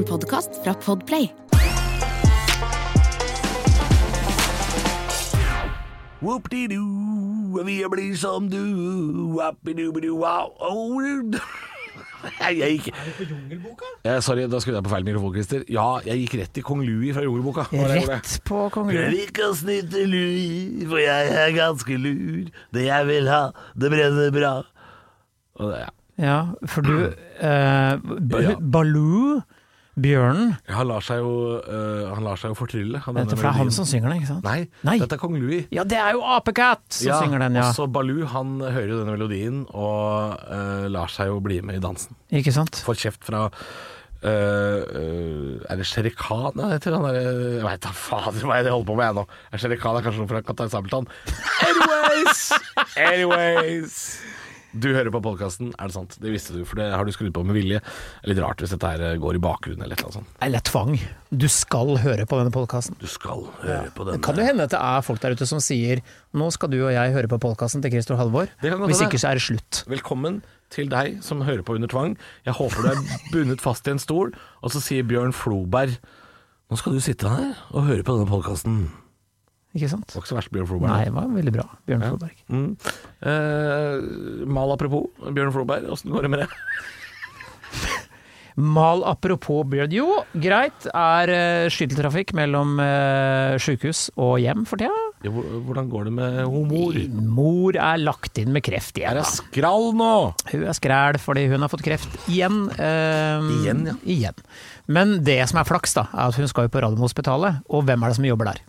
En podkast fra Podplay. Whoop-de-doo, vi blir som du. Wappi-doo-be-doo-wow. Oh, Jeg, jeg gikk ja, Sorry, da skrudde jeg på feil mikrofon, Christer. Ja, jeg gikk rett til Kong Louis fra Jungelboka. Jeg. Rett på Kong Jeg Louis. liker å snyte Louis, for jeg er ganske lur. Det jeg vil ha, det brenner bra. Og det, ja. Ja, for du eh, ba Ja. Baloo, bjørnen Han lar seg jo, uh, han lar seg jo fortrylle. av Dette for det er han som synger den, ikke sant? Nei, Nei. dette er Kong Louis. Ja, det er jo Apekatt som synger den, ja. Også Baloo han hører jo denne melodien og uh, lar seg jo bli med i dansen. Ikke sant? Får kjeft fra Uh, uh, Er det Shere Khan? Nei, jeg, han er, Jeg veit da fader hva det jeg holder på med jeg nå. Er Shere Khan er kanskje noe fra Qatar Sabeltann? Anyways! Anyways! Du hører på podkasten, er det sant? Det visste du, for det har du skrudd på med vilje. Det litt rart hvis dette her øh, går i bakgrunnen eller annet sånt. Eller tvang. Du skal høre på denne podkasten. Du skal høre på denne. Kan jo hende at det er folk der ute som sier nå skal du og jeg høre på podkasten til Christer Halvor. Det Hvis ikke så er det slutt. Velkommen til deg som hører på under tvang. Jeg håper du er bundet fast i en stol, og så sier Bjørn Floberg Nå skal du sitte her og høre på denne podkasten. Ikke sant? Var ikke så verst, Bjørn Floberg. Nei, det var veldig bra. Bjørn Floberg. Mm. Eh, mal apropos, Bjørn Floberg, åssen går det med det? Mal apropos Bjørn. Jo, greit. Er uh, skytteltrafikk mellom uh, sjukehus og hjem for tida? Ja, hvordan går det med hun Mor er lagt inn med kreft igjen. Er hun skral nå? Hun er skræl fordi hun har fått kreft igjen. eh, Igjen, ja. igjen. Men det som er flaks, da, er at hun skal jo på Radiumhospitalet, og hvem er det som jobber der?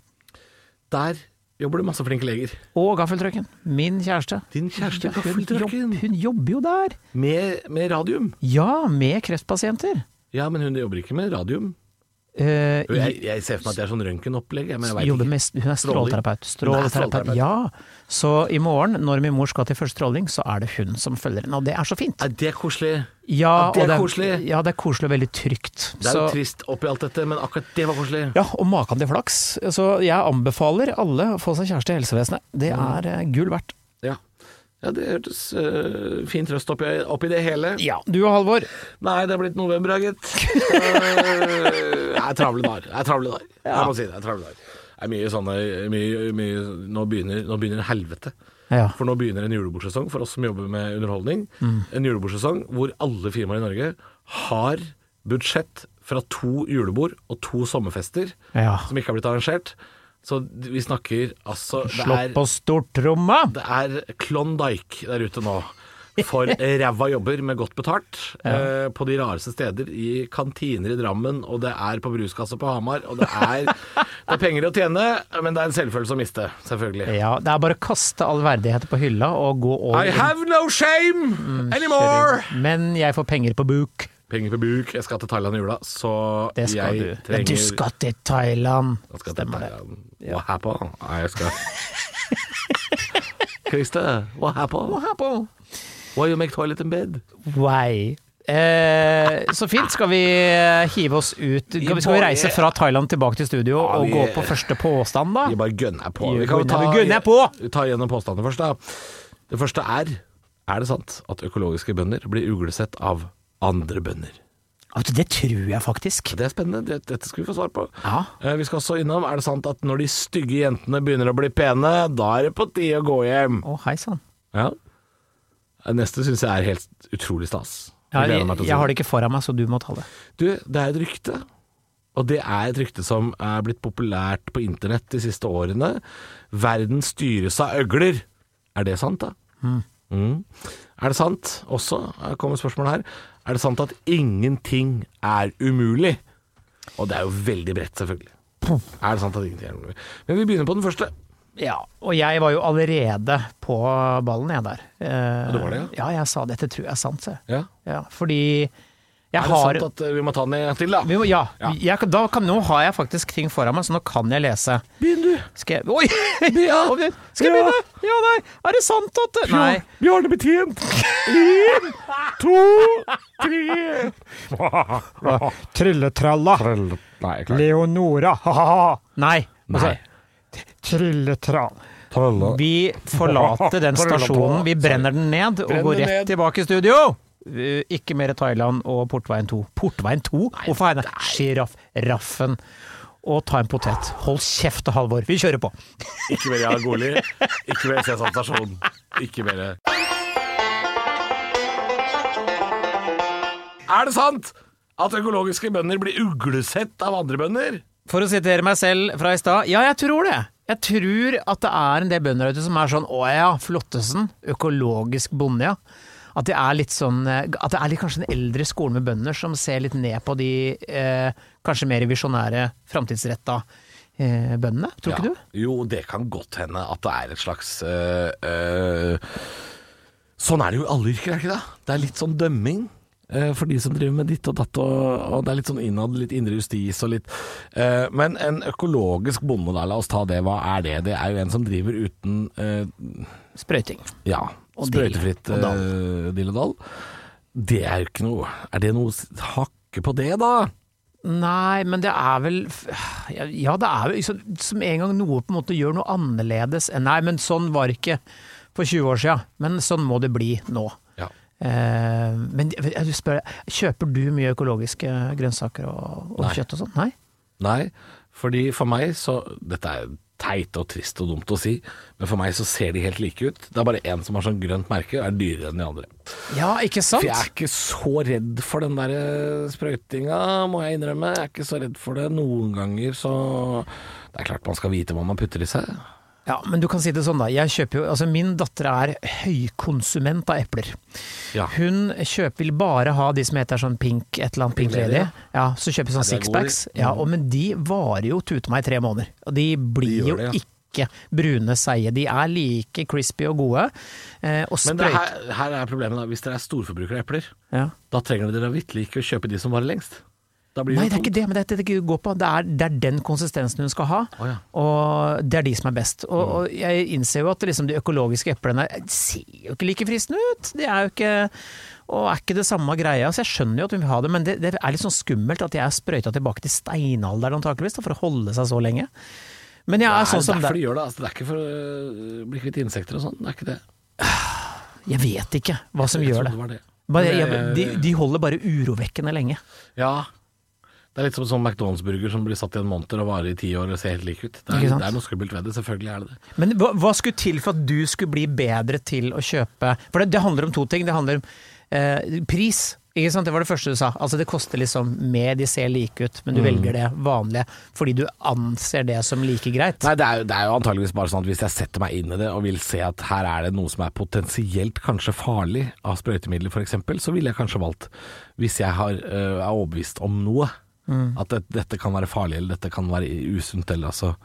Der jobber det masse flinke leger. Og gaffeltrucken. Min kjæreste. Din kjæreste Ja, hun, jobb, hun jobber jo der! Med, med radium. Ja, med kreftpasienter. Ja, men hun jobber ikke med radium. Eh, Jeg, jeg ser for meg at det er sånn røntgenopplegg. med, hun er stråleterapeut. Er Stråleterapeut. Ja. Så i morgen, når min mor skal til første stråling, så er det hun som følger henne. Og det er så fint. Er det koselig? Ja, er det er koselig. Ja, det er koselig og veldig trygt. Det er jo Så- trist oppi alt dette, men akkurat det var koselig. Ja, og maken til flaks. Så jeg anbefaler alle å få seg kjæreste i helsevesenet. Det er eh, gull verdt. Ja, det hørtes uh, fin trøst oppi, oppi det hele. Ja, du og Halvor. Nei, det er blitt november, gitt. Uh, jeg er travle dager. Jeg er travle dager. Jeg må si det. jeg er travle dager. Det er mye sånne mye, mye, nå, begynner, nå begynner helvete. Ja. For nå begynner en julebordsesong for oss som jobber med underholdning. En julebordsesong hvor alle firmaer i Norge har budsjett fra to julebord og to sommerfester Ja. som ikke har blitt arrangert. Så vi snakker altså det Slå på stortromma! det er Klondyke der ute nå. For ræva jobber med godt betalt. Eh, på de rareste steder. I kantiner i Drammen, og det er på bruskasse på Hamar. Og det er, det er penger å tjene, men det er en selvfølelse å miste, selvfølgelig. Ja, det er bare å kaste all verdighet på hylla og gå over I have no shame anymore! Men jeg får penger på buk. Penger på buk. Jeg skal til Thailand i jula, så Det skal jeg du. Men trenger du skal til Thailand. Jeg skal til Stemmer det. What happened? Nei, jeg skal Christer, what happened? Why you make toilet in bed? Why? Eh, så fint. Skal vi eh, hive oss ut Skal vi, skal vi reise fra Thailand tilbake til studio Ja, og gå på første påstand, da? Vi bare gønner på. Vi Vi kan ta, vi på! ta gjennom påstandene først. da. Det første er Er det sant at økologiske bønder blir uglesett av andre bønder? Det tror jeg faktisk. Det er spennende. Dette skal vi få svar på. Ja. Eh, Vi skal også innom Er det sant at når de stygge jentene begynner å bli pene, da er det på tide å gå hjem? Å, hei sann. Ja. Eh, Neste syns jeg er helt utrolig stas. Ja, jeg, jeg, jeg har det ikke foran meg, så du må ta det. Du, det er et rykte. Og det er et rykte som er blitt populært på internett de siste årene. Verden styres av øgler. Er det sant, da? Mm. Er det sant også, kommer spørsmålet her, er det sant at ingenting er umulig? Og det er jo veldig bredt, selvfølgelig. Er det sant at ingenting er umulig? Men vi begynner på den første. Ja, og jeg var jo allerede på ballen, jeg der. Eh, det var det, ja? jeg sa dette tror jeg er sant, se. Ja. Ja, fordi jeg Er det har sant at eh, vi må ta den en til, da? vi må, Ja, Ja. Jeg, da kan, nå har jeg faktisk ting foran meg, så nå kan jeg lese. Begynn, du. Skal jeg Oi! Ja. Skal jeg begynne? Ja, nei. Er det sant at Nei. Bjarne Betjent. Én, to, tre Trylletralla. Nei, jeg. Leonora. Ha-ha-ha. Nei. Nei. Vi forlater den stasjonen, vi brenner den ned og går rett tilbake i studio. Eh, Ikke mer Thailand og Portveien 2. Portveien 2? Hvorfor har jeg det? Sjiraff. Raffen. Og ta en potet. Hold kjeft, Halvor. Vi kjører på. Ikke mer Jargoli, ikke mer Sesam stasjon, ikke mer Er det sant at økologiske bønder blir uglesett av andre bønder? For å sitere meg selv fra i stad, ja, jeg tror det. Jeg tror at det er en del bønder ute som er sånn å ja, flottesen, økologisk bonde, ja. At det er litt sånn eh, At det er litt kanskje den eldre skolen med bønder som ser litt ned på de eh, kanskje mer visjonære, framtidsretta eh, bøndene, tror ikke Ja. du? Jo, det kan godt hende at det er et slags øh, øh, Sånn er det jo i alle yrker, er det ikke det? Det er litt sånn dømming. For de som driver med ditt og datt, og, og det er litt sånn innad, litt indre justis og litt eh, Men en økologisk bonde, da, la oss ta det, hva er det? Det er jo en som driver uten eh, Sprøyting. Ja, sprøytefritt uh, dill og dall. Det er jo ikke noe Er det noe hakke på det, da? Nei, men det er vel Ja, det er jo liksom, som en gang noe på en måte gjør noe annerledes Nei, men sånn var det ikke for 20 år siden, men sånn må det bli nå. Ja. Eh, men jeg jeg spør, kjøper du mye økologiske grønnsaker og, og kjøtt og sånn? Nei? Nei, fordi for meg så Dette er teit og trist og dumt å si, men for meg så ser de helt like ut. Det er bare én som har sånn grønt merke, og er dyrere enn de andre. Ja, ikke sant? For jeg er ikke så redd for den der eh, sprøytinga, må jeg innrømme. Jeg er ikke så redd for det. Noen ganger så Det er klart man skal vite hva man putter i seg. Ja, men du kan si det sånn da. Jeg kjøper jo, altså Min datter er høykonsument av epler. Ja. Hun kjøper, vil bare ha de som heter sånn pink, et eller annet pink lady. Ja, så kjøper sånn sixpacks. Ja, og men de varer jo tute meg i tre måneder. Og de blir De jo det, ja. ikke brune seige. De er like crispy og gode. Eh, og Men her, her er problemet, da. Hvis dere er storforbrukere av epler, Ja. da trenger dere vitterlig ikke å kjøpe de som varer lengst. Nei, det det er ikke det, men det er det det går på. Det er, det er den konsistensen hun skal ha, oh, ja. og det er de som er best. Og, og jeg innser jo at liksom de økologiske eplene ser jo ikke like fristende ut. Det er jo ikke og er ikke det samme greia, så jeg skjønner jo at hun vil ha det, men det, det er litt sånn skummelt at de er sprøyta tilbake til steinalderen antakeligvis, for å holde seg så lenge. Men jeg er Det sånn er derfor de gjør det. Altså, det er ikke for å bli kvitt insekter og sånn. Det er ikke det. Jeg vet ikke hva som Jeg gjør det. det. det. Bare, jeg, det- de, de holder bare urovekkende lenge. Ja. Det er litt som en sånn McDonald's-burger som blir satt i en monter og varer i ti år og ser helt lik ut. Det er, det er noe skummelt ved det. Selvfølgelig er det det. Men hva, hva skulle til for at du skulle bli bedre til å kjøpe For det, det handler om to ting. Det handler om eh, pris. Ikke sant? Det var det første du sa. Altså Det koster liksom mer, de ser like ut, men du velger det vanlige fordi du anser det som like greit. Nei, det er, jo- det er jo antageligvis bare sånn at hvis jeg setter meg inn i det og vil se at her er det noe som er potensielt kanskje farlig av sprøytemidler f.eks., så ville jeg kanskje valgt, hvis jeg har, øh, er overbevist om noe, at det, dette kan være farlig eller dette kan være usunt eller altså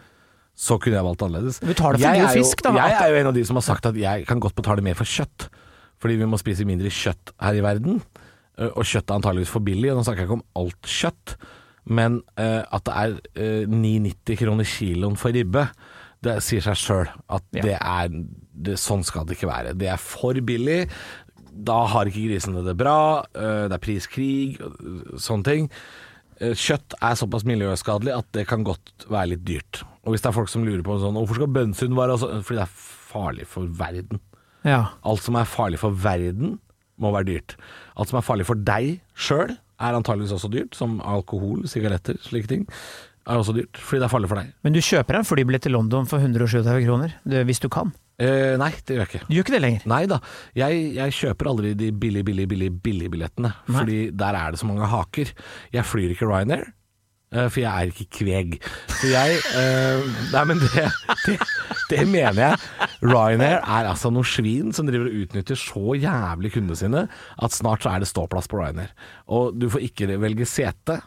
så kunne jeg valgt annerledes. Vi tar det for jo- fisk, da. Jeg er jo en av de som har sagt at jeg kan godt betale mer for kjøtt, fordi vi må spise mindre kjøtt her i verden. øh, Og kjøtt er antageligvis for billig. og Nå snakker jeg ikke om alt kjøtt, men uh, at det er uh, 9,90 kroner kiloen for ribbe, det sier seg sjøl at Ja. det er det, Sånn skal det ikke være. Det er for billig. Da har ikke grisene det bra. Det er priskrig, sånne ting. Eh, Kjøtt er såpass miljøskadelig at det kan godt være litt dyrt. Og hvis det er folk som lurer på sånn, hvorfor skal bønnsund være altså? Fordi det er farlig for verden. Ja. Alt som er farlig for verden, må være dyrt. Alt som er farlig for deg sjøl, er antageligvis også dyrt. Som alkohol, sigaretter, slike ting. Er også dyrt, fordi det er farlig for deg. Men du kjøper en flybillett til London for 137 kroner, hvis du kan. Eh, nei, det gjør jeg ikke. Du gjør ikke det lenger. Nei da. Jeg, jeg kjøper aldri de billig, billig, billig, billettene. Nei. Fordi der er det så mange haker. Jeg flyr ikke Ryanair. eh, For jeg er ikke kveg. Så jeg eh, Nei, men det, det, det mener jeg. Ryanair er altså noen svin som driver og utnytter så jævlig kundene sine at snart så er det ståplass på Ryanair. Og du får ikke velge sete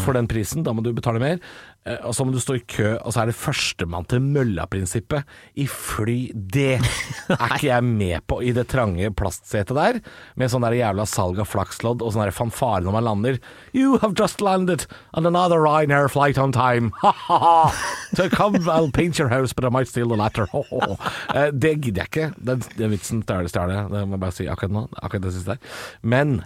for den prisen, da må du betale mer. Og så må du stå i kø, og så er det førstemann til mølla-prinsippet i fly. Det er ikke jeg med på i det trange plastsetet der, med sånn der jævla salg av flakslodd og sånn fanfare når man lander. You have just landed on another Ryanair flight on time. Ha-ha-ha. So come, I'll paint your house, but I might steal the latter. Ho-ho. Eh, Det gidder jeg ikke. Den, den vitsen stjeler stjeler, det må jeg bare si akkurat nå. Akkurat det siste der. Men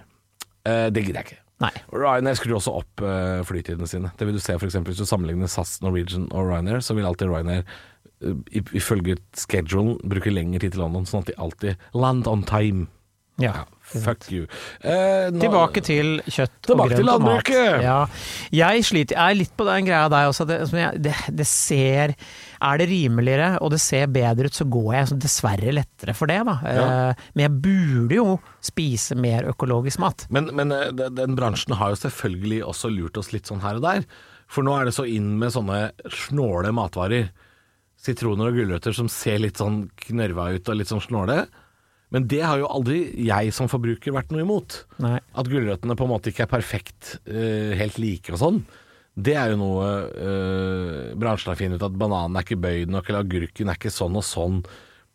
eh, det gidder jeg ikke. Nei. Ryanair skrur også opp uh, flytidene sine. Det vil du se for eksempel hvis du sammenligner SAS, Norwegian og Ryanair, så vil alltid Ryanair uh, ifølge schedulen bruke lengre tid til London, sånn at de alltid land on time. Ja. Ja, fuck you. Eh, nå- Tilbake til kjøtt Tilbake og til grønt og mat. Ja. Jeg sliter, jeg er litt på den greia der også. Det, det, det ser Er det rimeligere og det ser bedre ut, så går jeg dessverre lettere for det, da. Ja. Eh, Men jeg burde jo spise mer økologisk mat. Men, men eh, den, bransjen har jo selvfølgelig også lurt oss litt sånn her og der. For nå er det så inn med sånne snåle matvarer. Sitroner og gulrøtter som ser litt sånn knørva ut og litt sånn snåle. Men det har jo aldri jeg som forbruker vært noe imot. Nei. At gulrøttene på en måte ikke er perfekt eh, helt like og sånn. Det er jo noe øh, bransjen har funnet ut, at bananen er ikke bøyd nok, eller agurken er ikke sånn og sånn.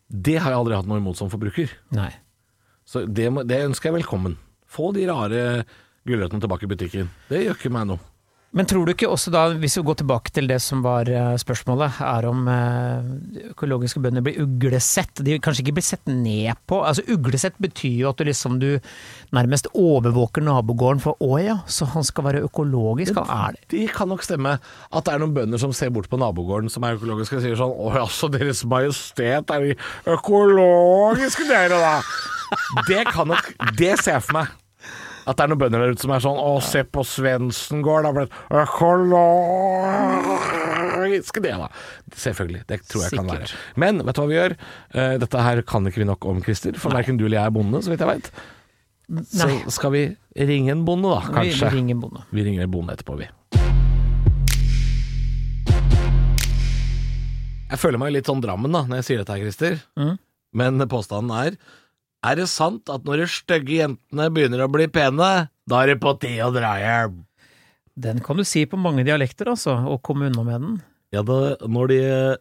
Det har jeg aldri hatt noe imot som forbruker. Nei. Så det, det ønsker jeg velkommen. Få de rare gulrøttene tilbake i butikken. Det gjør ikke meg noe. Men tror du ikke også da, hvis vi går tilbake til det som var eh, spørsmålet, er om eh, økologiske bønder blir uglesett? De kanskje ikke blir sett ned på? Altså Uglesett betyr jo at du liksom du nærmest overvåker nabogården for å ja, så han skal være økologisk, han er det. Det kan nok stemme at det er noen bønder som ser bort på nabogården som er økologiske og sier sånn Å jaså, Deres Majestet, er de økologiske dere, da? Det kan nok Det ser jeg for meg. At det er noen bønder der ute som er sånn Å, se på Svendsen gård, det har blitt økologiske det, da. Selvfølgelig. Det tror jeg kan være. Men vet du hva vi gjør? Eh, Dette her kan ikke vi nok om, Christer. For verken du eller jeg er bonde, så vidt jeg veit. Så skal vi ringe en bonde, da, kanskje. vi ringer bonde. Vi ringer en bonde etterpå, vi. Jeg føler meg litt sånn Drammen da, når jeg sier dette her, Christer. Mm. Men påstanden er Er det sant at når de stygge jentene begynner å bli pene, da er det på tide å dra hjem? Den kan du si på mange dialekter, altså, og komme unna med den. Ja, da, når de,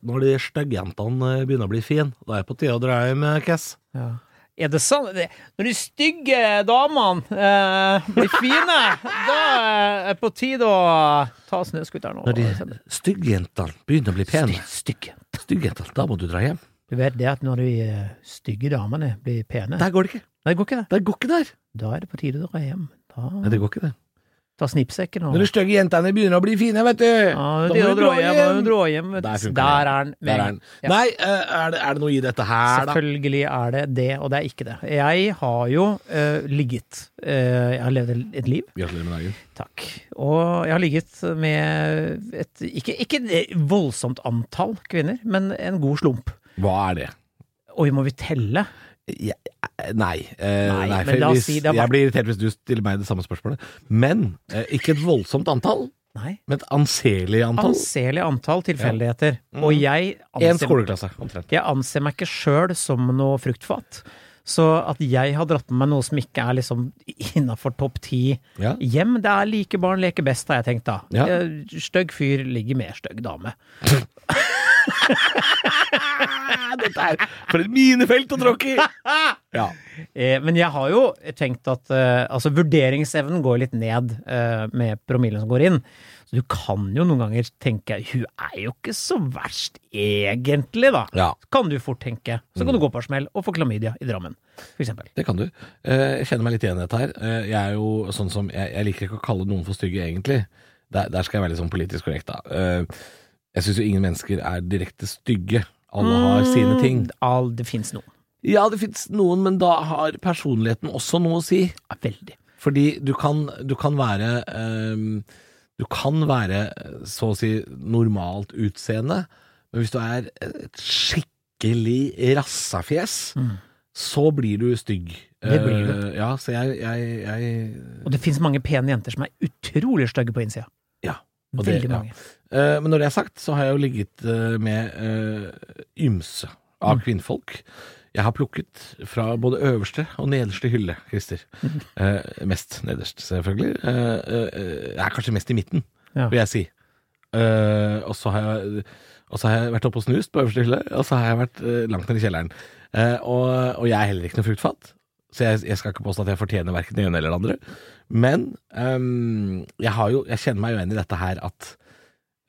når de stygge jentene begynner å bli fine, da er det på tide å dra hjem, Kess. Ja. Er det sant? Når de stygge damene eh, blir fine, da er det på tide å ta snøscooteren og Når de stygge jentene begynner å bli pene, Stygge. stygge jentene, da må du dra hjem. Du vet det at når de eh, stygge damene blir pene Der går det ikke. Nei, det går ikke det. Der går ikke der. Da er det på tide å dra hjem. Nei, det går ikke det. ta snippsekken og Når de stygge jentene begynner å bli fine, vet du. ja, da må du dra hjem, hjem. dra hjem. vet du. Der Der er den. Der er den. Ja. Nei, eh, er det, er det noe i dette her, da? Selvfølgelig er det det, og det er ikke det. Jeg har jo uh, ligget uh, Jeg har levd et liv. Gratulerer med dagen. Takk. Og jeg har ligget med et ikke, ikke et voldsomt antall kvinner, men en god slump. Hva er det? Oi, må vi telle? Ja, nei. Eh, Nei, nei, men for hvis, si er jeg blir irritert hvis du stiller meg det samme spørsmålet. Men eh, ikke et voldsomt antall, Nei. men et anselig antall. Anselig antall tilfeldigheter. Mm. Og jeg Én anser, skoleklasse, omtrent. jeg anser meg ikke sjøl som noe fruktfat. Så at jeg har dratt med meg noe som ikke er liksom innafor topp ti Ja. hjem, det er like barn leker best, har jeg tenkt da. Ja. Eh, Stygg fyr ligger med stygg dame. Dette er for et minefelt å tråkke i! Ja. Eh, men jeg har jo tenkt at eh, altså vurderingsevnen går litt ned eh, med promillen som går inn. Så du kan jo noen ganger tenke hun er jo ikke så verst egentlig, da. ja. Kan du fort tenke. Så kan du gå på smell og få klamydia i Drammen, for eksempel. Det kan du. Eh, Jeg kjenner meg litt igjen i dette her. Eh, Jeg er jo sånn som Jeg, jeg liker ikke å kalle noen for stygge, egentlig. Der, der skal jeg være litt sånn politisk korrekt, da. Jeg syns jo ingen mennesker er direkte stygge. Alle har sine ting. Mm, All, det fins noen. Ja, det fins noen, men da har personligheten også noe å si. Ja, veldig. Fordi du kan, du kan være ehm, Du kan være så å si normalt utseende, men hvis du er et skikkelig rassafjes, Mm. så blir du stygg. Det blir du. Uh, ja, så jeg, jeg, jeg Og det fins mange pene jenter som er utrolig stygge på innsida. Ja. og Veldig det, mange. Eh, men når det er sagt, så har jeg jo ligget eh, med uh, ymse av kvinnfolk. Jeg har plukket fra både øverste og nederste hylle, Christer. Eh, mest nederst, selvfølgelig. Eh, eh, jeg er kanskje mest i midten, vil jeg si. Eh, og så har jeg og så har jeg vært oppe og snust på øverste hylle, og så har jeg vært eh, langt nede i kjelleren. Eh, og, og jeg er heller ikke noe fruktfat, så jeg, jeg skal ikke påstå at jeg fortjener verken det ene eller det andre. Men ehm, jeg, har jo, jeg kjenner meg jo igjen i dette her at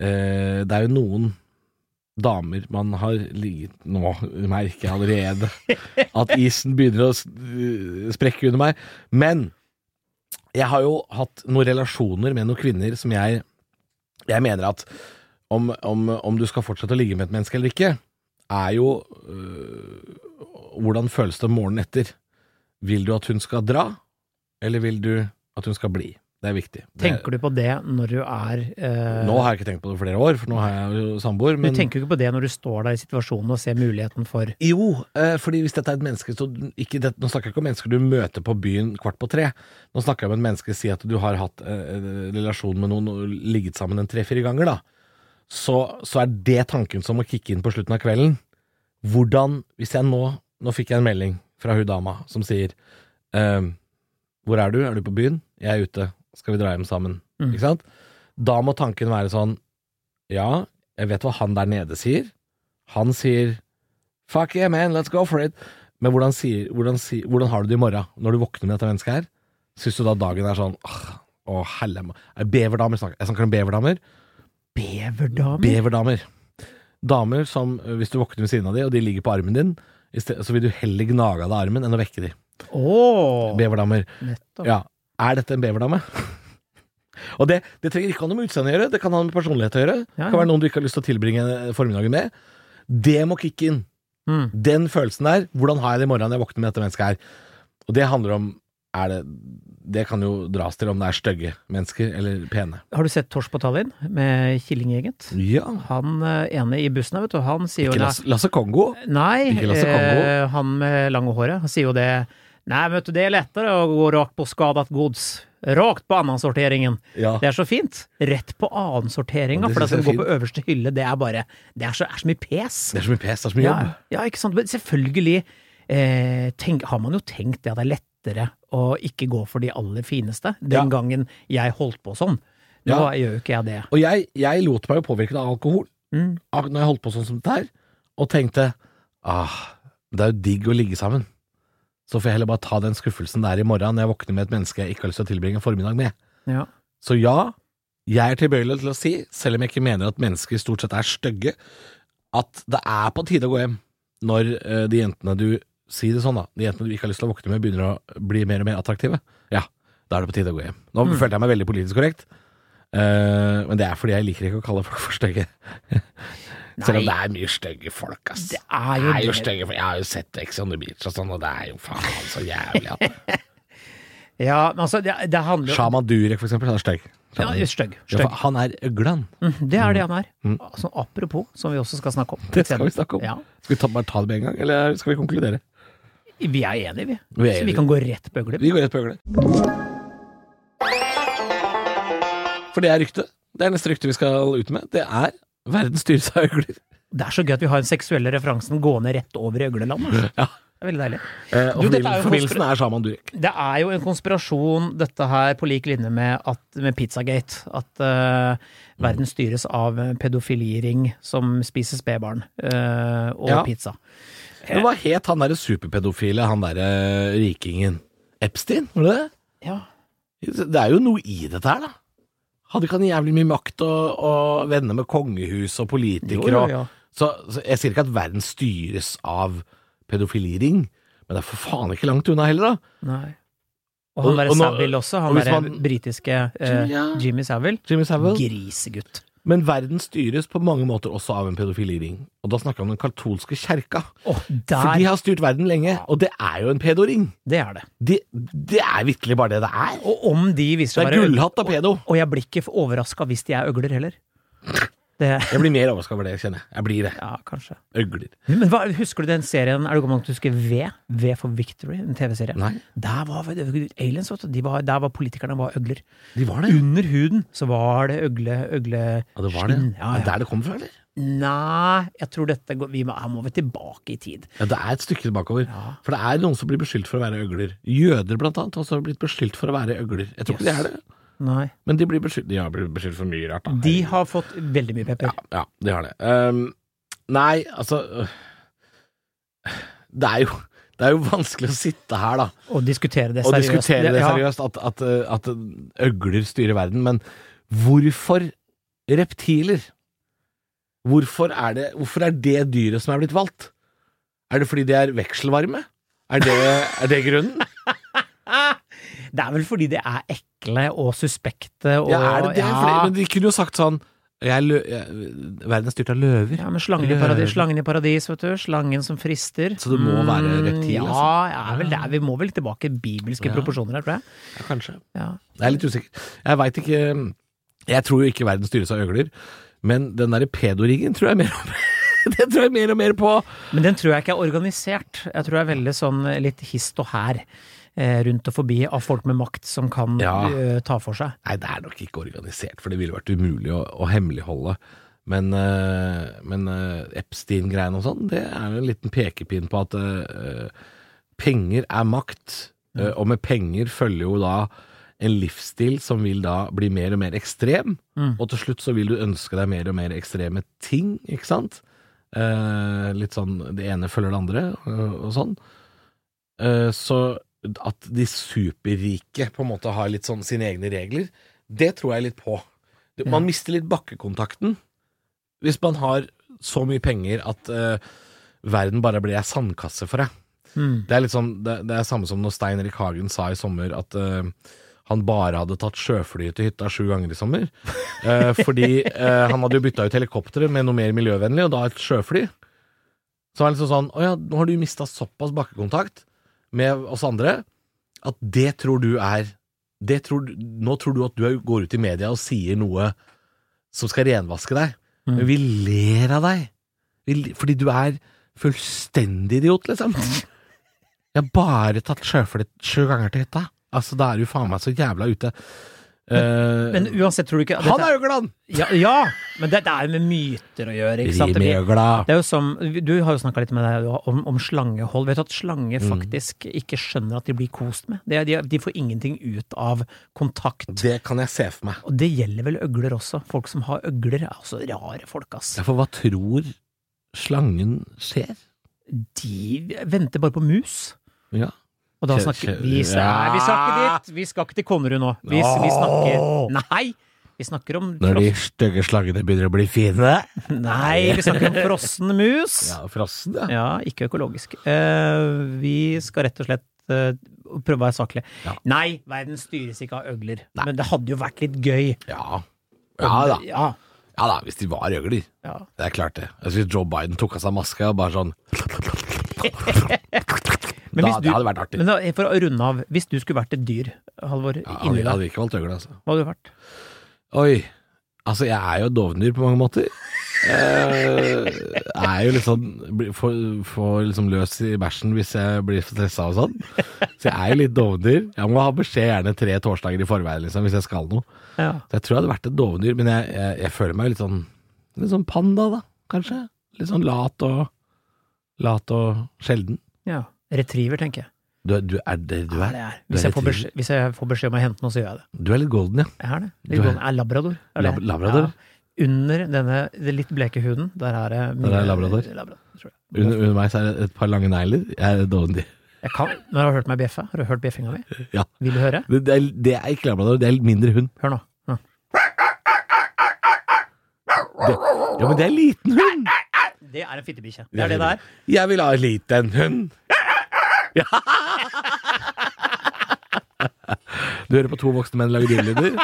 eh, det er jo noen damer man har ligget Nå merker jeg allerede at isen begynner å øh, sprekke under meg. Men jeg har jo hatt noen relasjoner med noen kvinner som jeg Jeg mener at om, om, om du skal fortsette å ligge med et menneske eller ikke, er jo øh, hvordan føles det morgenen etter. Vil du at hun skal dra, eller vil du at hun skal bli? Det er viktig. Tenker du på det når du er eh, Nå har jeg ikke tenkt på det i flere år, for nå har jeg jo samboer. Du tenker jo ikke på det når du står der i situasjonen og ser muligheten for jo, eh, fordi hvis dette er et menneske så ikke det, Nå snakker jeg ikke om mennesker du møter på byen kvart på tre. Nå snakker jeg om et menneske Si at du har hatt eh, relasjon med noen og ligget sammen en tre-fire ganger, da. Så, så er det tanken som må kicke inn på slutten av kvelden. Hvordan Hvis jeg nå Nå fikk jeg en melding fra hun dama som sier ehm, Hvor er du? Er du på byen? Jeg er ute. Skal vi dra hjem sammen? Mm. Ikke sant? Da må tanken være sånn Ja, jeg vet hva han der nede sier. Han sier Fuck yeah, man, let's go for it. Men hvordan, sier, hvordan, sier, hvordan har du det i morgen, når du våkner med dette mennesket her? Syns du da dagen er sånn Åh, å helle Er Beverdamer snakker Jeg snakker om beverdamer. beverdamer? Beverdamer. Damer som, øh, hvis du våkner ved siden av dem, og de ligger på armen din, så vil du heller gnage av deg armen enn å vekke dem. Oh, Beverdamer. nettopp. Ja. Er dette en beverdame? og det, det trenger ikke ha noe med utseendet å gjøre, det kan ha noe med personlighet å gjøre. Det Ja, kan være noen du ikke har lyst til å tilbringe formiddagen med. Det må kicke inn. Mm. Den følelsen der, hvordan har jeg det i morgen når jeg våkner med dette mennesket her? Og det handler om er det, det kan jo dras til om det er stygge mennesker eller pene. Har du sett Tors på Tallinn med Killing-Eget? Ja. Han eh, ene i bussen vet du, han sier jo Ikke Lasse, Lasse Kongo. Nei, Ikke Lasse Kongo? eh, han med lange håret. Han sier jo det Nei, vet du, det er lettere å gå rakt på skadet gods. Rakt på annensorteringen. Ja. Det er så fint. Rett på annensorteringa, for det som går på øverste hylle, det er bare Det er så, er så mye pes. Det er så mye pes, det er så mye Ja, jobb. ja, ikke sant. Men selvfølgelig eh, tenk, har man jo tenkt det at det er lettere å ikke gå for de aller fineste. Den Ja. gangen jeg holdt på sånn. Nå Ja. gjør jo ikke jeg det. Og jeg, jeg lot meg jo påvirke av alkohol Mm. når jeg holdt på sånn som dette her, og tenkte ah, det er jo digg å ligge sammen. Så får jeg heller bare ta den skuffelsen der i morgen når jeg våkner med et menneske jeg ikke har lyst til å tilbringe en formiddag med. Ja. Så ja, jeg er tilbøyelig til å si, selv om jeg ikke mener at mennesker stort sett er stygge, at det er på tide å gå hjem når eh, de jentene du Si det sånn, da. De jentene du ikke har lyst til å våkne med, begynner å bli mer og mer attraktive. Ja, da er det på tide å gå hjem. Nå Mm. følte jeg meg veldig politisk korrekt, Uh, men det er fordi jeg liker ikke å kalle folk for stygge. Selv om det er mye stygge folk, ass. Det er jo Det er jo stygge folk. Jeg har jo sett Ex on the Beach og sånn, og det er jo faen så jævlig. At. Ja, men altså, det, det handler jo Shaman Durek, for eksempel, han er stygg. ja, Stygg. Ja, han er øglan. Mm, Det er det han er. Mm. Altså, apropos, som vi også skal snakke om. Det skal vi snakke om. Ja. Skal vi ta, bare ta det med en gang, eller skal vi konkludere? Vi er enige, vi. Vi er Så vi kan gå rett på øgle. Vi går rett på øgle. For det er ryktet. Det er neste rykte vi skal ut med. Det er verden styres av øgler. Det er så gøy at vi har den seksuelle referansen gående rett over i øgleland. altså. Ja. Det er veldig deilig. Eh, og Du, er forbindelsen er Shaman Durek. Det er jo en konspirasjon, dette her, på lik linje med, at, med Pizzagate. At uh, verden styres av pedofiliring som spiser spedbarn Uh, og Ja. pizza. Men hva het han derre superpedofile, han derre rikingen? Epstein, var det det? Ja. Det er jo noe i dette her, da. Hadde ikke han jævlig mye makt og, og venner med kongehus og politikere? Jo, og- ja. Så, så jeg sier ikke at verden styres av pedofiliring, men det er for faen ikke langt unna heller, da. Nei. Og han derre Savile også, han derre britiske eh, Ja. Jimmy Savile. Jimmy Savile. Grisegutt. Men verden styres på mange måter også av en pedofiliring. Og da snakker jeg om den katolske kjerka. Å, For de har styrt verden lenge, og det er jo en pedoring. Det er det. Det, det er vitterlig bare det det er. Og om de viser Det seg å er gullhatt av pedo. Og jeg blir ikke overraska hvis de er øgler heller. Det, Jeg blir mer overraska over det, kjenner jeg. Jeg blir det. ja, kanskje. Øgler. Men hva, husker du den serien, er du gammel nok til å huske V? V for Victory, en TV-serie? Nei, Der var det aliens, vet. De var, der var politikerne var øgler. de var det. Under huden så var det øgle, øgle Ja, det var det. Ja, det ja. der det kommer fra, eller? Nei, jeg tror dette går vi må, Her må vi tilbake i tid. Ja, det er et stykke tilbakeover. Ja. For det er noen som blir beskyldt for å være øgler. Jøder, blant annet, har også blitt beskyldt for å være øgler. Jeg tror ikke det er det, Nei. men de blir beskyldt, de har blitt beskyldt for mye rart. Da. De har fått veldig mye pepper. Ja, ja, de har det. Um, nei, altså øh, Det er jo det er jo vanskelig å sitte her, da, Og diskutere det seriøst. og diskutere det seriøst, at, at, øh, at øgler styrer verden. Men hvorfor reptiler? Hvorfor er, det, hvorfor er det dyret som er blitt valgt? Er det fordi de er vekselvarme? Er det, er det grunnen? Det er vel fordi de er ekle og suspekte og Ja, er det det? ja. Fordi, men de kunne jo sagt sånn Jeg jeg, verden er styrt av løver. Ja, men slangen i, paradis, slangen i paradis, vet du. Slangen som frister. Så det må være reptil, Ja, altså? ja vel, er, vi må vel tilbake bibelske Ja. proporsjoner her, tror jeg. Ja, kanskje. Ja. Jeg er litt usikker. Jeg veit ikke Jeg tror jo ikke verden styres av øgler, men den derre pedoriggen tror jeg mer om den tror jeg mer og mer på. Men den tror jeg ikke er organisert. Jeg tror det er veldig sånn litt hist og her rundt og forbi av folk med makt som kan Ja. eh, ta for seg. Nei, det er nok ikke organisert, for det ville vært umulig å, å hemmeligholde. Men, eh, men eh, Epstein-greiene og sånn, det er en liten pekepinn på at uh, penger er makt. Eh, og med penger følger jo da en livsstil som vil da bli mer og mer ekstrem. Mm. Og til slutt så vil du ønske deg mer og mer ekstreme ting, ikke sant? Eh, litt sånn det ene følger det andre, og, og sånn. Eh, så at de superrike på en måte har litt sånn sine egne regler, det tror jeg litt på. Man mister litt bakkekontakten hvis man har så mye penger at uh, verden bare blir ei sandkasse for deg. Mm. Det er litt sånn, det, det er samme som når Stein Erik Hagen sa i sommer at uh, han bare hadde tatt sjøflyet til hytta sju ganger i sommer. Uh, fordi han hadde jo bytta ut helikopteret med noe mer miljøvennlig, og da et sjøfly. Så var det liksom sånn Å ja, nå har du mista såpass bakkekontakt med oss andre at det tror du er det tror, Nå tror du at du går ut i media og sier noe som skal renvaske deg. Mm. Men vi ler av deg. Vi, fordi du er fullstendig idiot, liksom. Jeg har bare tatt sjøflett sju ganger til hytta. Altså, da er du faen meg så jævla ute. Eh, Men uansett, tror du ikke han er jo ja, ja, men det, det er jo med myter å gjøre, ikke sant? Det, er jo som, du har jo snakka litt med deg om, om slangehold. Vet du at slanger Mm. faktisk ikke skjønner at de blir kost med? Er- de, de får ingenting ut av kontakt. Det kan jeg se for meg. Og det gjelder vel øgler også. Folk som har øgler, er også rare folk, ass. Ja, for hva tror slangen skjer? De venter bare på mus. Ja. Og da snakker vi. Nei, vi skal ikke dit! Vi skal ikke til Konnerud nå. Vi, vi snakker Nei! Vi snakker om Når de stygge slangene begynner å bli fine. Nei, vi snakker om frossen mus. Ja, frossen, ja. Ja, ikke økologisk. Uh, vi skal rett og slett uh, prøve å være saklig. Ja. Nei, verden styres ikke av øgler. Nei. Men det hadde jo vært litt gøy. Ja. Ja da. Ja, Ja da, hvis de var øgler. ja. Det er klart det. Jeg hvis Joe Biden tok av seg maska og bare sånn da, du- Det hadde vært artig. Men da, for å runde av, hvis du skulle vært et dyr, Halvor, Ja, inni hadde, deg, hadde ikke valgt øgle, altså. hva hadde du vært? Oi. Altså, jeg er jo et dovendyr på mange måter. Jeg er jo litt sånn Får får liksom løs i bæsjen hvis jeg blir stressa og sånn. Så jeg er jo litt dovendyr. Jeg må ha beskjed gjerne tre torsdager i forveien liksom, hvis jeg skal noe. Ja. Så jeg tror jeg hadde vært et dovendyr, men jeg, jeg, jeg føler meg litt sånn Litt sånn panda, da, kanskje. Litt sånn lat og Lat og sjelden. ja. Retriever, tenker jeg. Du, er- du er det du Ja, er? det er. Hvis, er jeg får beskjed, hvis jeg får beskjed om å hente noe, så gjør jeg det. Du er litt golden, ja. Jeg er det. Litt golden. Er labrador. Er? Lab- labrador? Ja. Under denne litt bleke huden, der er det mye Der er labrador. labrador jeg. Under, under meg så er det et par lange negler. Jeg er et. Jeg kan, men har du hørt meg bjeffe? Har du hørt bjeffinga mi? Ja. Vil du høre? Det, det, er, det er ikke labrador, det er mindre hund. Hør nå. Ja. Det, ja, men det er en liten hund! Det er en fittebikkje. Det er det det er. Jeg vil ha en liten hund. Ja. Du hører på to voksne menn lage dyrelyder.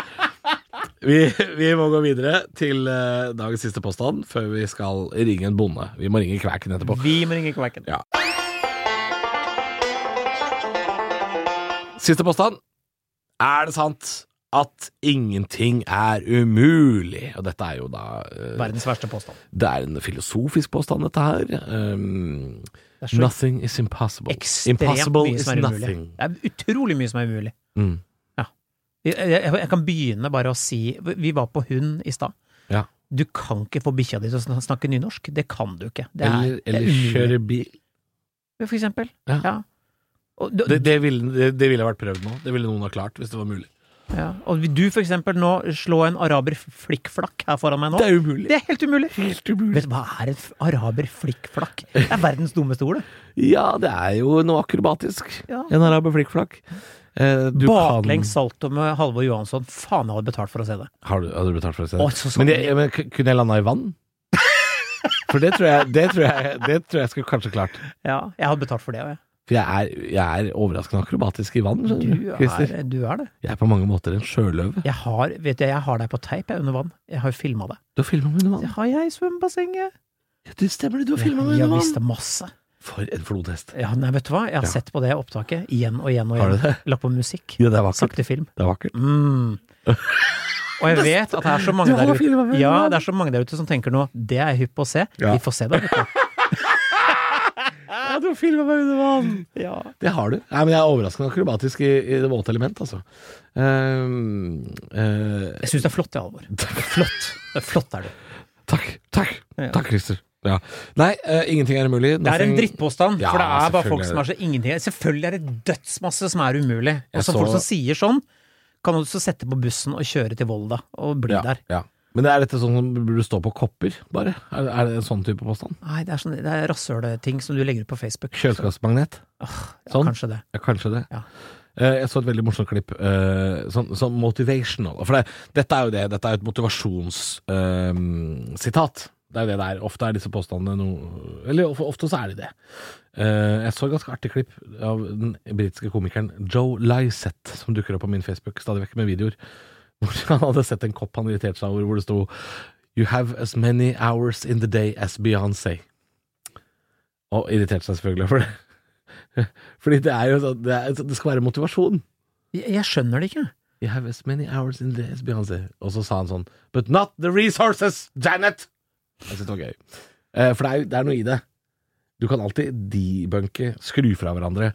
Vi, vi må gå videre til eh, dagens siste påstand før vi skal ringe en bonde. Vi må ringe Kvæken etterpå. Vi må ringe Kvekken. Ja. Siste påstand. Er det sant at ingenting er umulig? Og dette er jo da eh, Verdens verste påstand. Det er en filosofisk påstand, dette her. Um, nothing is impossible. ekstremt Impossible mye is som er umulig. nothing. Det er utrolig mye som er umulig. Mm. Jeg, jeg, jeg kan begynne bare å si Vi var på hund i stad. Ja. Du kan ikke få bikkja di til å snakke nynorsk. Det kan du ikke. Er, Eller, er eller kjøre bil. For eksempel. Ja. Ja. Og, du, Det, det, ville, det, det ville vært prøvd nå. Det ville noen ha klart, hvis det var mulig. Ja. og du for eksempel nå slå en araber flikkflakk her foran meg nå. Det er umulig. Det er helt umulig. helt umulig. Vet du hva er et araber flikkflakk? Det er verdens dummeste ord, det. Ja, det er jo noe akrobatisk. Ja. En araber flikkflakk. Eh, du Baklengs kan salto med Halvor Johansson. Faen, jeg hadde betalt for å se det. har du, har du betalt for å se Å, det? så, så, Men, jeg, men kunne jeg landa i vann? For det tror jeg, det tror jeg, det tror jeg skulle kanskje klart. ja, jeg hadde betalt for det òg, jeg. For jeg er, jeg er overraskende akrobatisk i vann, skjønner du, Christer. er, du er det. Jeg er på mange måter en sjøløve. Jeg har, vet du, jeg har deg på teip jeg, under vann. Jeg har jo filma deg. Du har filma meg under Det har jeg i svømmebassenget. Ja, det stemmer det, du har filma med Jeg under visste vann! masse. For en flodhest. Ja, nei, vet du hva? Jeg har Ja. sett på det opptaket igjen og igjen og Har du det? Lagt på musikk. Ja, det er vakkert. Sakte film. Det er vakkert. Mm. Og jeg vet at det er så mange der ute Ja, det er så mange der ute som tenker nå Det er jeg hypp på å se. Ja. Vi får se det. Ja, du har filma meg under vann! Ja. Det har du. Nei, men jeg er overraskende akrobatisk i, i det våte element, altså. Um, uh, Jeg syns det er flott, Halvor. Det er Flott. Det er flott er du. takk. Takk, Ja. takk Christer. Ja. Nei, uh, ingenting er umulig. Det er en drittpåstand, Ja, for det er bare folk som har så ingenting Selvfølgelig er det dødsmasse som er umulig. Og så folk som sier sånn, kan du også sette på bussen og kjøre til Volda og bli ja, der. Ja. Men det er dette sånn som burde stå på kopper, bare? Er, er det en sånn type påstand? Nei, det er, sånn, det er rasshølting som du legger ut på Facebook. Kjøleskapsmagnet? Ja, Sånn? Kanskje det. Ja, kanskje det. Ja. Eh, Jeg så et veldig morsomt klipp, eh, sånn, sånn motivational. For det, dette er jo det, dette er jo et motivasjonssitat. det er jo det det er. Ofte er disse påstandene noe Eller ofte så er de det. Eh, jeg så et ganske artig klipp av den britiske komikeren Joe Lysette, som dukker opp på min Facebook stadig vekk med videoer. Hvor han hadde sett en kopp han irriterte seg over, hvor det sto You have as many hours in the day as Beyoncé. Og irriterte seg selvfølgelig over det. Fordi det er jo sånn det, det skal være motivasjon. Jeg, jeg skjønner det ikke. You have as many hours in the day as Beyoncé. Og så sa han sånn But not the resources, Janet! Jeg synes det var gøy. Eh, for det er, det er noe i det. Du kan alltid debunke, skru fra hverandre,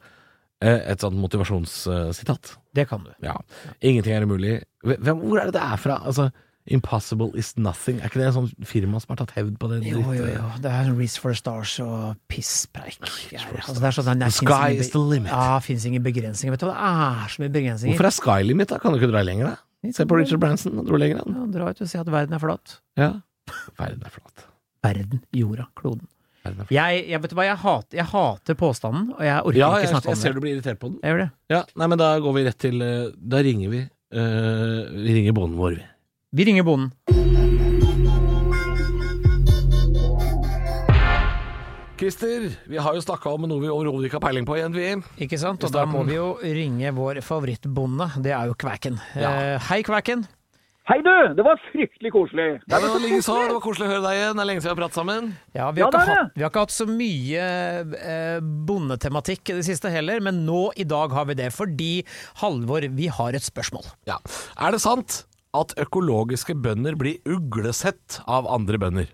et sånt motivasjonssitat. Det kan du. Ja. Ingenting er umulig. Hvem, hvor er det det er fra? Altså, Impossible is nothing. Er ikke det en sånn firma som har tatt hevd på det? Jo, jo, jo. Det er Reach for the Stars og pisspreik. greier. Altså, det er sånn, The sky ingen is the limit. Ja, fins ingen begrensninger. Vet du hva, det er så mye begrensninger. Hvorfor er Sky Limit, da? Kan du ikke dra lenger, da? Se på Richard Branson, han dro lenger, han. Ja, Dra ut og si at verden er flat. Ja. Verden er flat. Verden, jorda, kloden. Jeg, jeg vet du hva, jeg hater, jeg hater påstanden, og jeg orker Ja, ikke jeg, snakke jeg om ser du blir irritert på den. Jeg gjør det. Ja, nei, men da går vi rett til eh, Da ringer vi. Uh, vi ringer bonden vår, vi. Vi ringer bonden. Christer, vi har jo snakka om noe vi overhodet ikke har peiling på igjen, vi. Ikke sant? Og da må vi jo ringe vår favorittbonde. Det er jo Kvæken. Ja. Uh, hei, Kvæken. Hei du, det var fryktelig koselig. Det var lenge så, det var koselig å høre deg igjen. Det er lenge siden vi har pratet sammen. Ja, vi har, Ja, ikke hatt, vi har ikke hatt så mye eh, bondetematikk i det siste heller, men nå i dag har vi det. Fordi, Halvor, vi har et spørsmål. Ja. Er det sant at økologiske bønder blir uglesett av andre bønder?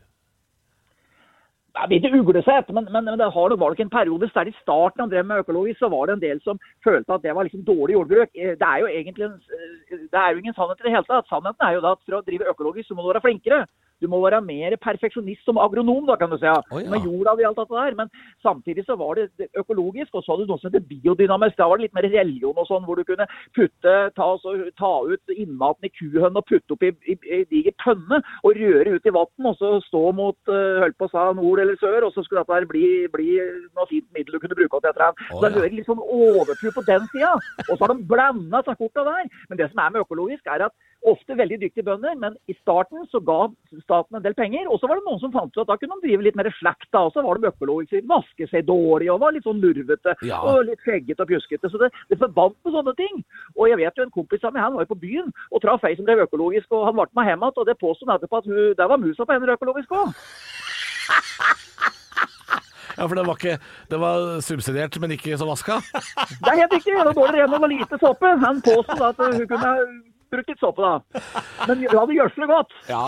Det blir ikke uglesett, men, men, men det har nok nok en periode, der i starten han drev med økologisk, så var det en del som følte at det var liksom dårlig jordbruk. Eh, Det er jo egentlig en, eh, det er jo ingen sannhet i det hele tatt. Sannheten er jo da at for å drive økologisk så må du være flinkere. Du må være mer perfeksjonist som agronom, da, kan du si. Å, ja. Med jorda og alt dette der. Men samtidig så var det økologisk, og så hadde du noe som heter biodynamisk. Da var det litt mer religion og sånn, hvor du kunne putte, ta, så, ta ut innmaten i kuhønn og putte opp i, i, i diger tønne og røre ut i vann, og så stå mot uh, holdt på å sa nord eller sør, og så skulle dette her bli, bli noe fint middel du kunne bruke opp etter Så det ja. hører litt sånn overtro på den sida. Og så har de blanda seg korta der. Men det som er med økologisk, er at ofte veldig dyktige bønder, men i starten så ga staten en del penger. Og så var det noen som fant ut at da kunne de drive litt mer slakt, da. Og så var de økologiske, vaske seg dårlig og var litt sånn lurvete. Ja. Og litt skjeggete og pjuskete. Så det, det forbandt med sånne ting. Og jeg vet jo en kompis av meg, han var jo på byen og traff ei som drev økologisk, og han ble med hjem igjen. Og det påsto han etterpå at hun, der var musa på henne økologisk òg. Ja, for det var ikke Det var subsidiert, men ikke så vaska. Det er helt riktig. Det var dårlig ren og lite såpe. Han påsto at hun kunne brukt litt såpe, da. Men la det gjødsle godt. Ja,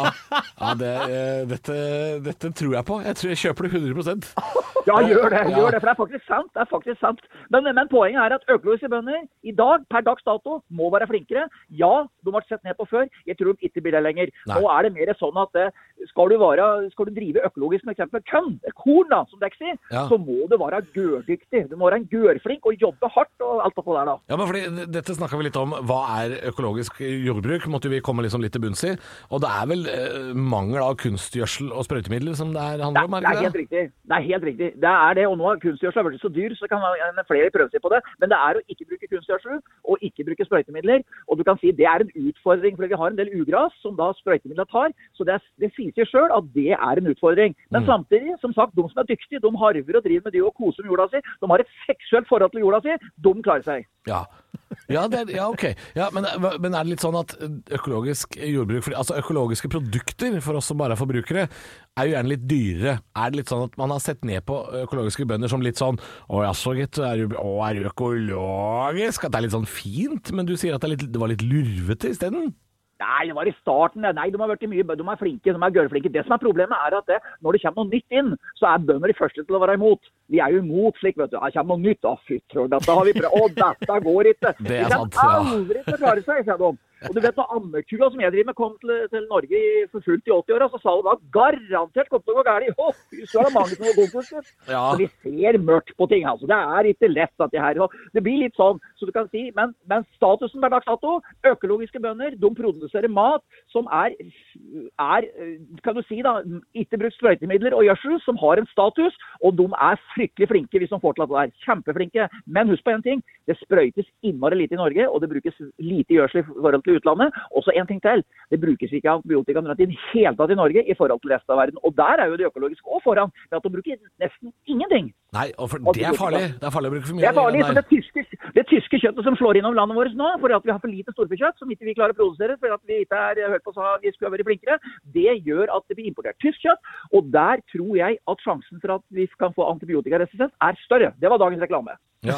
ja det, eh, dette, dette tror jeg på. Jeg tror jeg kjøper det 100% Ja, gjør det. Gjør det, For det er faktisk sant. det er faktisk sant. Men, men poenget er at økologiske bønder i dag, per dags dato, må være flinkere. Ja, de ble sett ned på før. Jeg tror de ikke blir det lenger. Nei. Nå er det mer sånn at eh, skal du, være, skal du drive økologisk med eksempel kønn, korn, da, som dere sier, Ja. så må du være gørdyktig. Du må være en gørflink og jobbe hardt og alt det der, da. Ja, men fordi Dette snakka vi litt om. Hva er økologisk jordbruk? Måtte vi komme liksom litt til bunns i. Og det er vel eh, mangel av kunstgjødsel og sprøytemidler som det er handler om? det er er det helt ikke det? riktig. Det er helt riktig. Det er det, og nå har kunstgjødsel blitt så dyr, så kan flere prøve seg på det. Men det er å ikke bruke kunstgjødsel og ikke bruke sprøytemidler. Og du kan si det er en utfordring, for vi har en del ugras som da sprøytemidler tar. Så det, er, det sier seg sjøl at det er en utfordring. Men Mm. samtidig, som sagt, de som er dyktige, de harver og driver med det og koser med jorda si. De har et seksuelt forhold til jorda si. De klarer seg. Ja. Ja, det er, ja, ok. Ja, men, men er det litt sånn at økologisk jordbruk Altså økologiske produkter for oss som bare er forbrukere, er jo gjerne litt dyrere. Er det litt sånn at man har sett ned på økologiske bønder som litt sånn Å jaså, gitt. Er du, økologisk? At det er litt sånn fint? Men du sier at det, litt, det var litt lurvete isteden? Nei, det var i starten. Nei, de har vært mye, de er flinke, de er gørrflinke. Det som er problemet er at det, når det kommer noe nytt inn, så er bønder de første til å være imot. Vi er jo imot slik, vet du. Det kommer noe nytt. Å, fy trøll, dette har vi prøvd. Å, dette går ikke. Det er de sant, ja. aldri til å klare seg, sier de. Og du vet, da ammekua som jeg driver med kom til, til Norge i, for fullt i 80-åra, så sa hun da garantert kom til å gå galt. Fy, så er det mange som går konkurs. Ja. Så vi ser mørkt på ting. altså. Det er ikke lett at det her Det blir litt sånn, så du kan si. Men, men statusen per dags dato, økologiske bønder, de produserer mat som er, er kan du si da, ikke brukt sprøytemidler og gjødsel, som har en status. Og de er fryktelig flinke hvis de får til at det er. Kjempeflinke. Men husk på en ting. Det sprøytes innmari lite i Norge, og det brukes lite gjødsel i forhold til utlandet. Og så en ting til. Det brukes ikke antibiotika i det hele tatt i Norge i forhold til resten av verden. Og der er jo det økologiske òg foran. ved at de bruker nesten ingenting. Nei, og for, det er farlig. Det er farlig å bruke for mye Det er farlig, for det det tyske, det tyske kjøttet som slår innom landet vårt nå, fordi at vi har for lite storfekjøtt som ikke vi klarer å produsere, fordi at vi ikke er hørt på sa vi skulle vært flinkere, det gjør at det blir importert tysk kjøtt. Og der tror jeg at sjansen for at vi kan få antibiotikaresistens er større. Det var dagens reklame. Ja.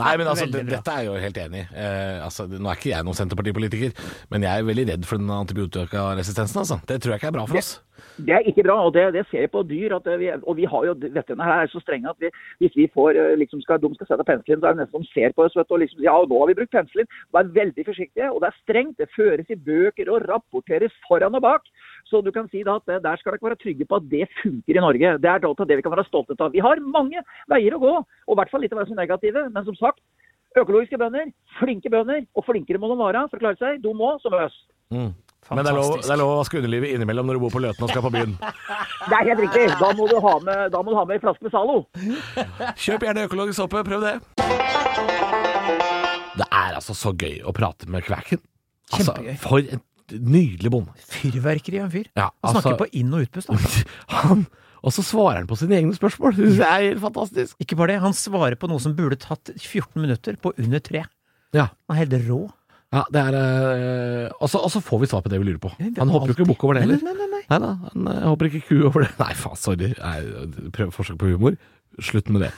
Nei, men altså, det, dette er jeg jo helt enig i. Eh, altså, nå er ikke jeg noen Senterpartipolitiker, men jeg er veldig redd for den antibiotikaresistensen. Altså. Det tror jeg ikke er bra for oss. Det er ikke bra, og det, det ser jeg på dyr. At vi, og vi har jo, Veterinære her er så strenge at vi, hvis vi får, eh, liksom skal, de skal sette penselen, så er det nesten de ser på oss vet du, og liksom ja, nå har vi brukt penicillin. Vær veldig forsiktige, og det er strengt. Det føres i bøker og rapporteres foran og bak. Så du kan si da at eh, der skal dere være trygge på at det funker i Norge. Det er det vi kan være stolte av. Vi har mange veier å gå, og i hvert fall ikke være så negative. Men som sagt, økologiske bønder, flinke bønder, og flinkere må de være for å klare seg. De må som oss. Mm. Men det er, lov, det er lov å vaske underlivet innimellom når du bor på Løten og skal på byen. Det er helt riktig. Da må du ha med, da må du ha med en flaske med Zalo. Kjøp gjerne økologisk såpe, prøv det. Det er altså så gøy å prate med Kvæken. Altså, Kjempegøy. for en nydelig bonde. Fyrverkeri av en fyr. Ja, Han snakker altså- på inn- og utpust. da. Han, og så svarer han på sine egne spørsmål. Det er helt fantastisk. Ikke bare det, han svarer på noe som burde tatt 14 minutter, på under tre. Ja, Han er helt rå. ja det er øh, Og så og så får vi svar på det vi lurer på. Han hopper jo ikke bukk over det Nei, heller. nei, nei, nei. Nei da, han øh, hopper ikke ku over det. Nei, faen, sorry. Nei, Prøv forsøk på humor. Slutt med det.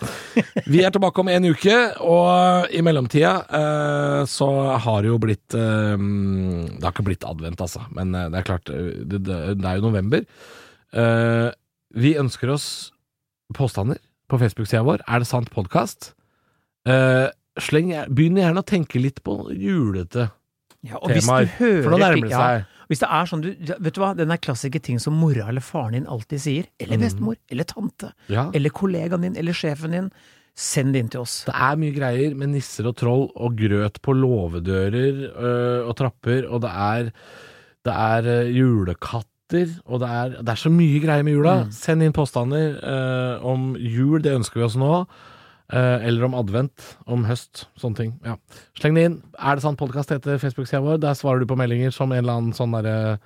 Vi er tilbake om en uke, og i mellomtida øh, så har det jo blitt øh, Det har ikke blitt advent, altså, men øh, det er klart, det, er jo november. Eh, vi ønsker oss påstander på Facebook-sida vår. Er det sant podkast? begynn gjerne å tenke litt på julete Ja, temaer, for det ja, seg. Hvis det er sånn du Vet du hva, den er klassiske ting som mora eller faren din alltid sier. Eller Mm. Eller tante. Ja. Eller kollegaen din. Eller sjefen din. Send det inn til oss. Det er mye greier med nisser og troll og grøt på låvedører øh, og trapper, og det er, det er øh, julekatter, og det er, det er så mye greier med jula. Mm. Send inn påstander øh, om jul, det ønsker vi oss nå. Øh, eller om advent, om høst, sånne ting. Ja. Sleng det inn. Er det sant podkast heter Facebook-sida vår? Der svarer du på meldinger som en eller annen sånn derre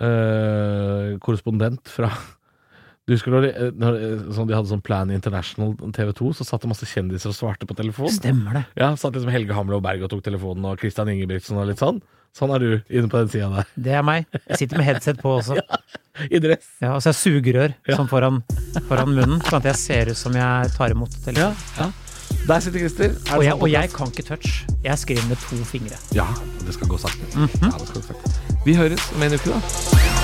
øh, korrespondent fra du husker når de, eh, når, eh, sånn de hadde sånn Plan International TV 2, så satt det masse kjendiser og svarte på telefon. Stemmer det. Ja, satt liksom Helge Hamle og Berg og tok telefonen, og Christian Ingebrigtsen og litt sånn. Sånn er du inne på den sida der. Det er meg. Jeg sitter med headset på også. ja, I dress. Ja, og så er sugerør Ja. sånn foran, foran munnen, sånn at jeg ser ut som jeg tar imot telefonen. Ja. Der sitter Christer. Er Og, jeg, og jeg kan ikke touch. Jeg skriver med to fingre. Ja, det skal gå sakte. Ja, det skal gå sakte. Vi høres om en uke, da.